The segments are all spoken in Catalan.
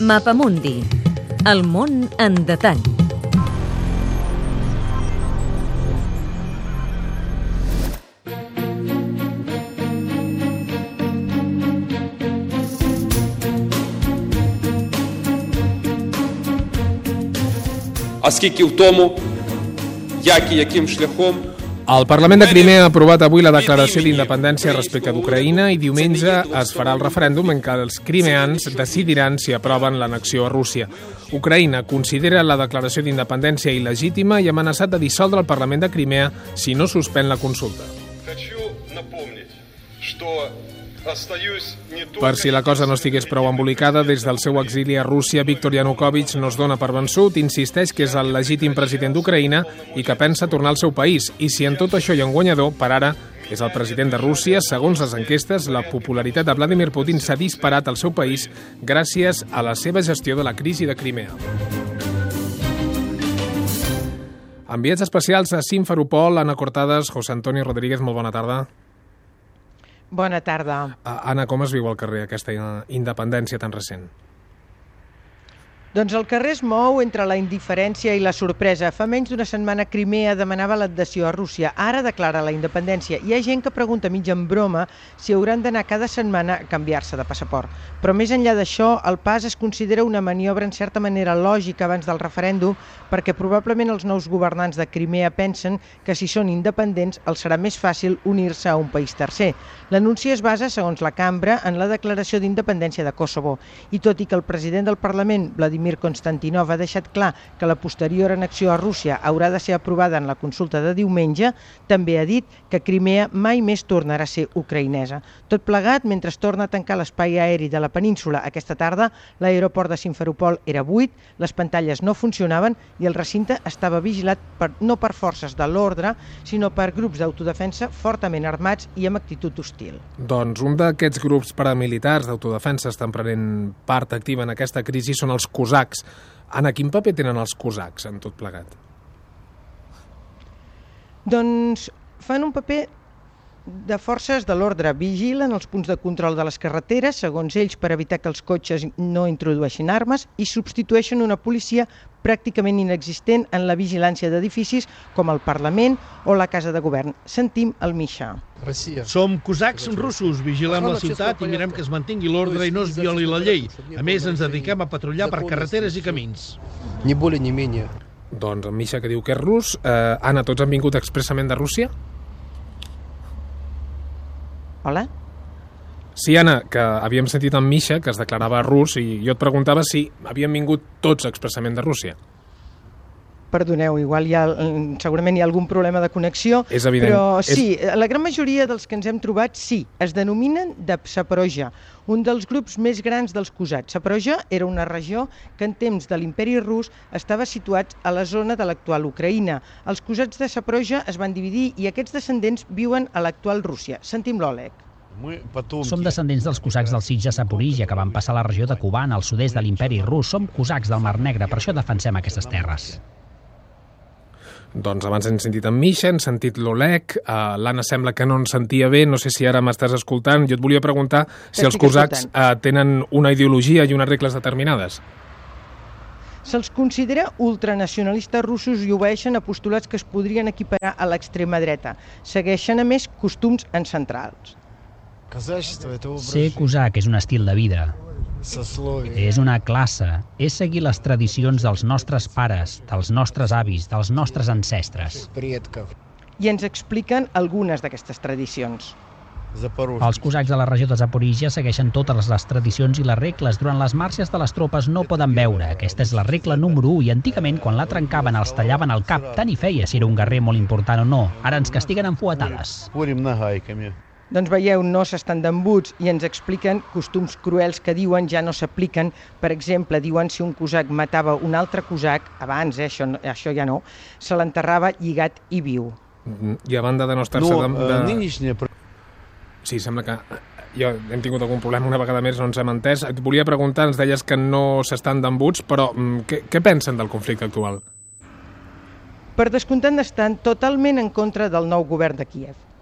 Mapamundi. El món en detall. А скільки в тому, як і яким шляхом El Parlament de Crimea ha aprovat avui la declaració d'independència respecte d'Ucraïna i diumenge es farà el referèndum en què els crimeans decidiran si aproven l'annexió a Rússia. Ucraïna considera la declaració d'independència il·legítima i ha amenaçat de dissoldre el Parlament de Crimea si no suspèn la consulta. Хочу напомнить, что остаюсь не только... Per si la cosa no estigués prou embolicada, des del seu exili a Rússia, Viktor Yanukovych no es dona per vençut, insisteix que és el legítim president d'Ucraïna i que pensa tornar al seu país. I si en tot això hi ha un guanyador, per ara, és el president de Rússia. Segons les enquestes, la popularitat de Vladimir Putin s'ha disparat al seu país gràcies a la seva gestió de la crisi de Crimea. Enviats especials a Simferopol, Anna Cortades, José Antonio Rodríguez, molt bona tarda. Bona tarda. Anna, com es viu al carrer aquesta independència tan recent? Doncs el carrer es mou entre la indiferència i la sorpresa. Fa menys d'una setmana Crimea demanava l'adhesió a Rússia. Ara declara la independència. Hi ha gent que pregunta mig en broma si hauran d'anar cada setmana a canviar-se de passaport. Però més enllà d'això, el pas es considera una maniobra en certa manera lògica abans del referèndum perquè probablement els nous governants de Crimea pensen que si són independents els serà més fàcil unir-se a un país tercer. L'anunci es basa, segons la cambra, en la declaració d'independència de Kosovo. I tot i que el president del Parlament, Vladimir Konstantinov, ha deixat clar que la posterior annexió a Rússia haurà de ser aprovada en la consulta de diumenge, també ha dit que Crimea mai més tornarà a ser ucraïnesa. Tot plegat, mentre es torna a tancar l'espai aeri de la península aquesta tarda, l'aeroport de Simferopol era buit, les pantalles no funcionaven i el recinte estava vigilat per, no per forces de l'ordre, sinó per grups d'autodefensa fortament armats i amb actitud hostil. Doncs un d'aquests grups paramilitars d'autodefensa estan prenent part activa en aquesta crisi són els cosacs. Anna, quin paper tenen els cosacs en tot plegat? Doncs fan un paper de forces de l'ordre. Vigilen els punts de control de les carreteres, segons ells, per evitar que els cotxes no introdueixin armes i substitueixen una policia pràcticament inexistent en la vigilància d'edificis com el Parlament o la Casa de Govern. Sentim el Mixà. Som cosacs russos, vigilem la ciutat i mirem que es mantingui l'ordre i no es violi la llei. A més, ens dediquem a patrullar per carreteres i camins. Ni boli ni menys. Doncs en Mixa que diu que és rus. Eh, Anna, tots han vingut expressament de Rússia? Hola? Sí, Anna, que havíem sentit en Misha, que es declarava rus, i jo et preguntava si havien vingut tots expressament de Rússia. Perdoneu, igual hi ha, segurament hi ha algun problema de connexió, És evident. però És- sí, la gran majoria dels que ens hem trobat, sí, es denominen de Saproja, un dels grups més grans dels cosats. Saproja era una regió que en temps de l'imperi rus estava situat a la zona de l'actual Ucraïna. Els cosats de Saproja es van dividir i aquests descendents viuen a l'actual Rússia. Sentim l'Oleg. Som descendents dels cosacs del Sitja Saporija que van passar a la regió de Kuban al sud-est de l'imperi rus. Som cosacs del Mar Negre, per això defensem aquestes terres. Doncs abans hem sentit en Misha, hem sentit l'Oleg, uh, l'Anna sembla que no ens sentia bé, no sé si ara m'estàs escoltant. Jo et volia preguntar si els cosacs uh, tenen una ideologia i unes regles determinades. Se'ls considera ultranacionalistes russos i obeeixen a postulats que es podrien equiparar a l'extrema dreta. Segueixen, a més, costums ancestrals. Ser cosac és un estil de vida, és una classe, és seguir les tradicions dels nostres pares, dels nostres avis, dels nostres ancestres. I ens expliquen algunes d'aquestes tradicions. Els cosacs de la regió de Zaporizhia segueixen totes les tradicions i les regles. Durant les marxes de les tropes no poden veure. Aquesta és la regla número 1 i antigament quan la trencaven els tallaven el cap. Tant hi feia si era un guerrer molt important o no. Ara ens castiguen amb fuetades. Doncs veieu, no s'estan d'embuts i ens expliquen costums cruels que diuen ja no s'apliquen. Per exemple, diuen si un cosac matava un altre cosac, abans, eh, això, això ja no, se l'enterrava lligat i viu. Mm-hmm. I a banda de no estar-se... No, de, de... Sí, sembla que eh, jo hem tingut algun problema una vegada més, no ens hem entès. Et volia preguntar, ens deies que no s'estan d'embuts, però mm, què, què pensen del conflicte actual? Per descomptat, estan totalment en contra del nou govern de Kiev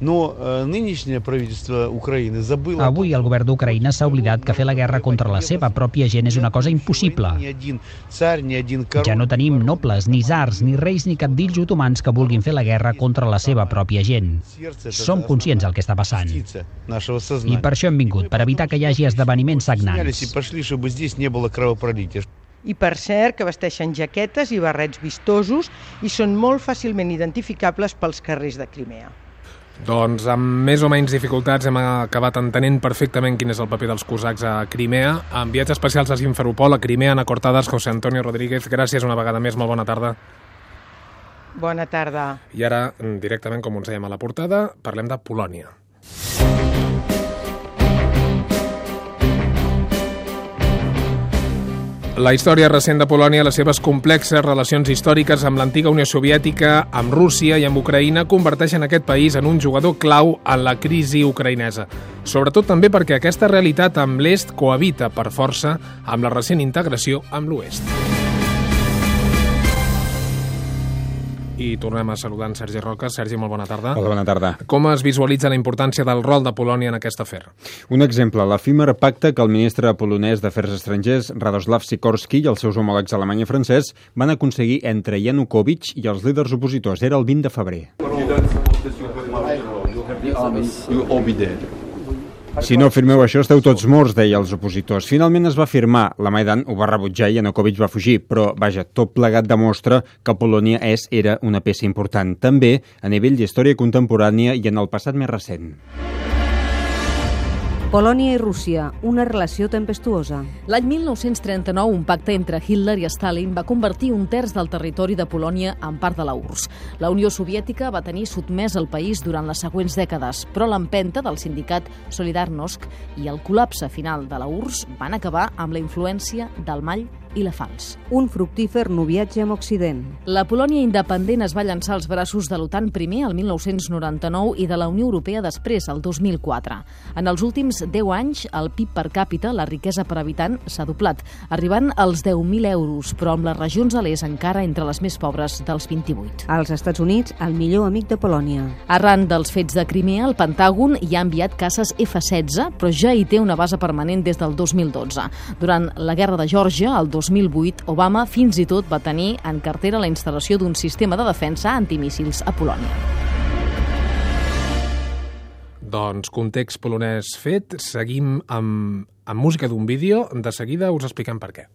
Но э, нынешнее правительство Украины забыло... Avui el govern d'Ucraïna s'ha oblidat que fer la guerra contra la seva pròpia gent és una cosa impossible. Ни один царь, ни один король... Ja no tenim nobles, ni zars, ni reis, ni cabdills otomans que vulguin fer la guerra contra la seva pròpia gent. Сердце — это Som conscients del que està passant. частица нашего I сознания. per això hem vingut, per evitar que hi hagi esdeveniments Снялись и sagnants. пошли, чтобы здесь не было кровопролития. I per cert, que vesteixen jaquetes i barrets vistosos i són molt fàcilment identificables pels carrers de Crimea. Doncs amb més o menys dificultats hem acabat entenent perfectament quin és el paper dels cosacs a Crimea. Enviats especials a Simferopol, a Crimea, en acortades, José Antonio Rodríguez. Gràcies una vegada més, molt bona tarda. Bona tarda. I ara, directament, com us dèiem a la portada, parlem de Polònia. La història recent de Polònia, les seves complexes relacions històriques amb l'antiga Unió Soviètica, amb Rússia i amb Ucraïna, converteixen aquest país en un jugador clau en la crisi ucraïnesa. Sobretot també perquè aquesta realitat amb l'est cohabita per força amb la recent integració amb l'oest. I tornem a saludar en Sergi Roca. Sergi, molt bona tarda. Hola, bona tarda. Com es visualitza la importància del rol de Polònia en aquest afer? Un exemple, l'efímer pacte que el ministre polonès d'Afers Estrangers, Radoslav Sikorski, i els seus homòlegs alemany i francès van aconseguir entre Yanukovych i els líders opositors. Era el 20 de febrer. Si no firmeu això, esteu tots morts, deia els opositors. Finalment es va firmar. La Maidan ho va rebutjar i Yanukovych va fugir. Però, vaja, tot plegat demostra que Polònia és, era una peça important. També a nivell d'història contemporània i en el passat més recent. Polònia i Rússia, una relació tempestuosa. L'any 1939, un pacte entre Hitler i Stalin va convertir un terç del territori de Polònia en part de la URSS. La Unió Soviètica va tenir sotmès el país durant les següents dècades, però l'empenta del sindicat Solidarnosc i el col·lapse final de la URSS van acabar amb la influència del mall i la fals. Un fructífer noviatge amb Occident. La Polònia independent es va llançar als braços de l'OTAN primer, el 1999, i de la Unió Europea després, el 2004. En els últims 10 anys, el PIB per càpita, la riquesa per habitant, s'ha doblat, arribant als 10.000 euros, però amb les regions a l'est encara entre les més pobres dels 28. Als Estats Units, el millor amic de Polònia. Arran dels fets de Crimea, el Pentàgon hi ha enviat caces F-16, però ja hi té una base permanent des del 2012. Durant la guerra de Geòrgia, el 2008, Obama fins i tot va tenir en cartera la instal·lació d'un sistema de defensa antimíssils a Polònia. Doncs context polonès fet, seguim amb, amb música d'un vídeo, de seguida us expliquem per què.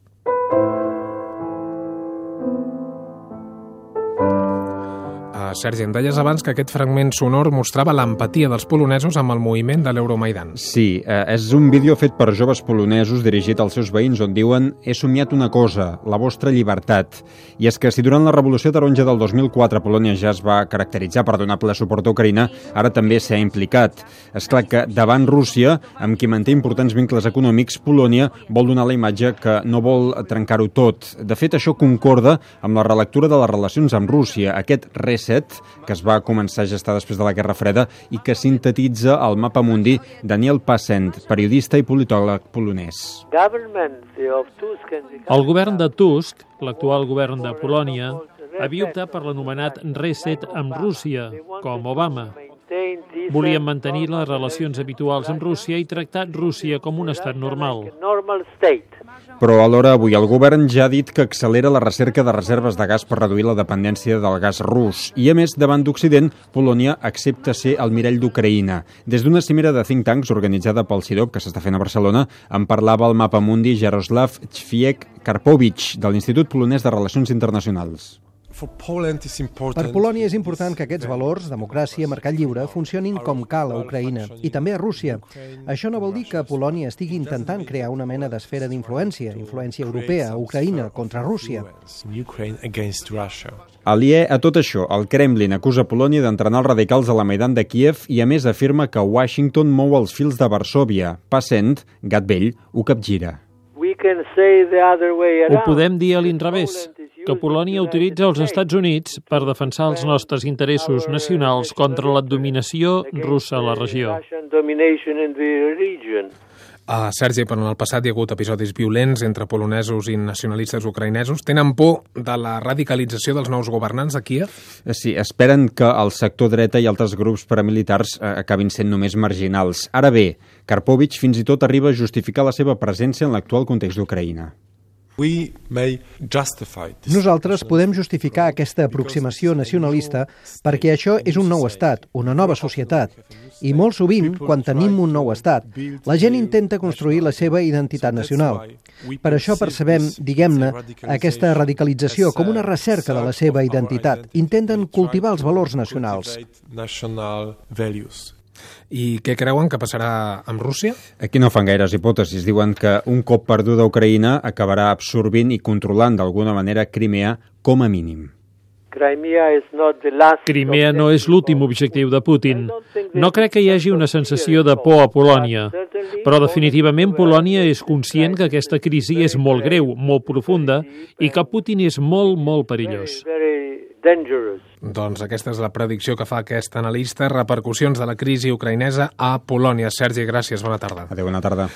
Sergi, em deies abans que aquest fragment sonor mostrava l'empatia dels polonesos amb el moviment de l'Euromaidan. Sí, eh, és un vídeo fet per joves polonesos dirigit als seus veïns on diuen «He somiat una cosa, la vostra llibertat». I és que si durant la Revolució Taronja del 2004 Polònia ja es va caracteritzar per donar ple suport a Ucraïna, ara també s'ha implicat. És clar que davant Rússia, amb qui manté importants vincles econòmics, Polònia vol donar la imatge que no vol trencar-ho tot. De fet, això concorda amb la relectura de les relacions amb Rússia, aquest reset que es va començar a gestar després de la Guerra Freda i que sintetitza el mapa mundi Daniel Passent, periodista i politòleg polonès. El govern de Tusk, l'actual govern de Polònia, havia optat per l'anomenat reset amb Rússia, com Obama. Volien mantenir les relacions habituals amb Rússia i tractar Rússia com un estat normal. Però alhora avui el govern ja ha dit que accelera la recerca de reserves de gas per reduir la dependència del gas rus. I a més, davant d'Occident, Polònia accepta ser el mirall d'Ucraïna. Des d'una cimera de think tanks organitzada pel CIDOB, que s'està fent a Barcelona, en parlava el mapa mundi Jaroslav Chwiek Karpovich, de l'Institut Polonès de Relacions Internacionals. Per Polònia és important que aquests valors, democràcia, mercat lliure, funcionin com cal a Ucraïna i també a Rússia. Això no vol dir que Polònia estigui intentant crear una mena d'esfera d'influència, influència europea a Ucraïna contra Rússia. Aliè a tot això, el Kremlin acusa Polònia d'entrenar els radicals a la Maidan de Kiev i a més afirma que Washington mou els fils de Varsovia. Passent, gat vell, ho capgira. Ho podem dir a l'inrevés, que Polònia utilitza els Estats Units per defensar els nostres interessos nacionals contra la dominació russa a la regió. Uh, Sergi, però en el passat hi ha hagut episodis violents entre polonesos i nacionalistes ucraïnesos. Tenen por de la radicalització dels nous governants de Kiev? Sí, esperen que el sector dreta i altres grups paramilitars eh, acabin sent només marginals. Ara bé, Karpovich fins i tot arriba a justificar la seva presència en l'actual context d'Ucraïna. Nosaltres podem justificar aquesta aproximació nacionalista perquè això és un nou estat, una nova societat. I molt sovint, quan tenim un nou estat, la gent intenta construir la seva identitat nacional. Per això percebem, diguem-ne, aquesta radicalització com una recerca de la seva identitat. Intenten cultivar els valors nacionals. I què creuen que passarà amb Rússia? Aquí no fan gaires hipòtesis. Diuen que un cop perduda Ucraïna acabarà absorbint i controlant d'alguna manera Crimea com a mínim. Crimea no és l'últim objectiu de Putin. No crec que hi hagi una sensació de por a Polònia, però definitivament Polònia és conscient que aquesta crisi és molt greu, molt profunda i que Putin és molt, molt perillós. Doncs aquesta és la predicció que fa aquest analista. Repercussions de la crisi ucraïnesa a Polònia. Sergi, gràcies. Bona tarda. Adéu, bona tarda.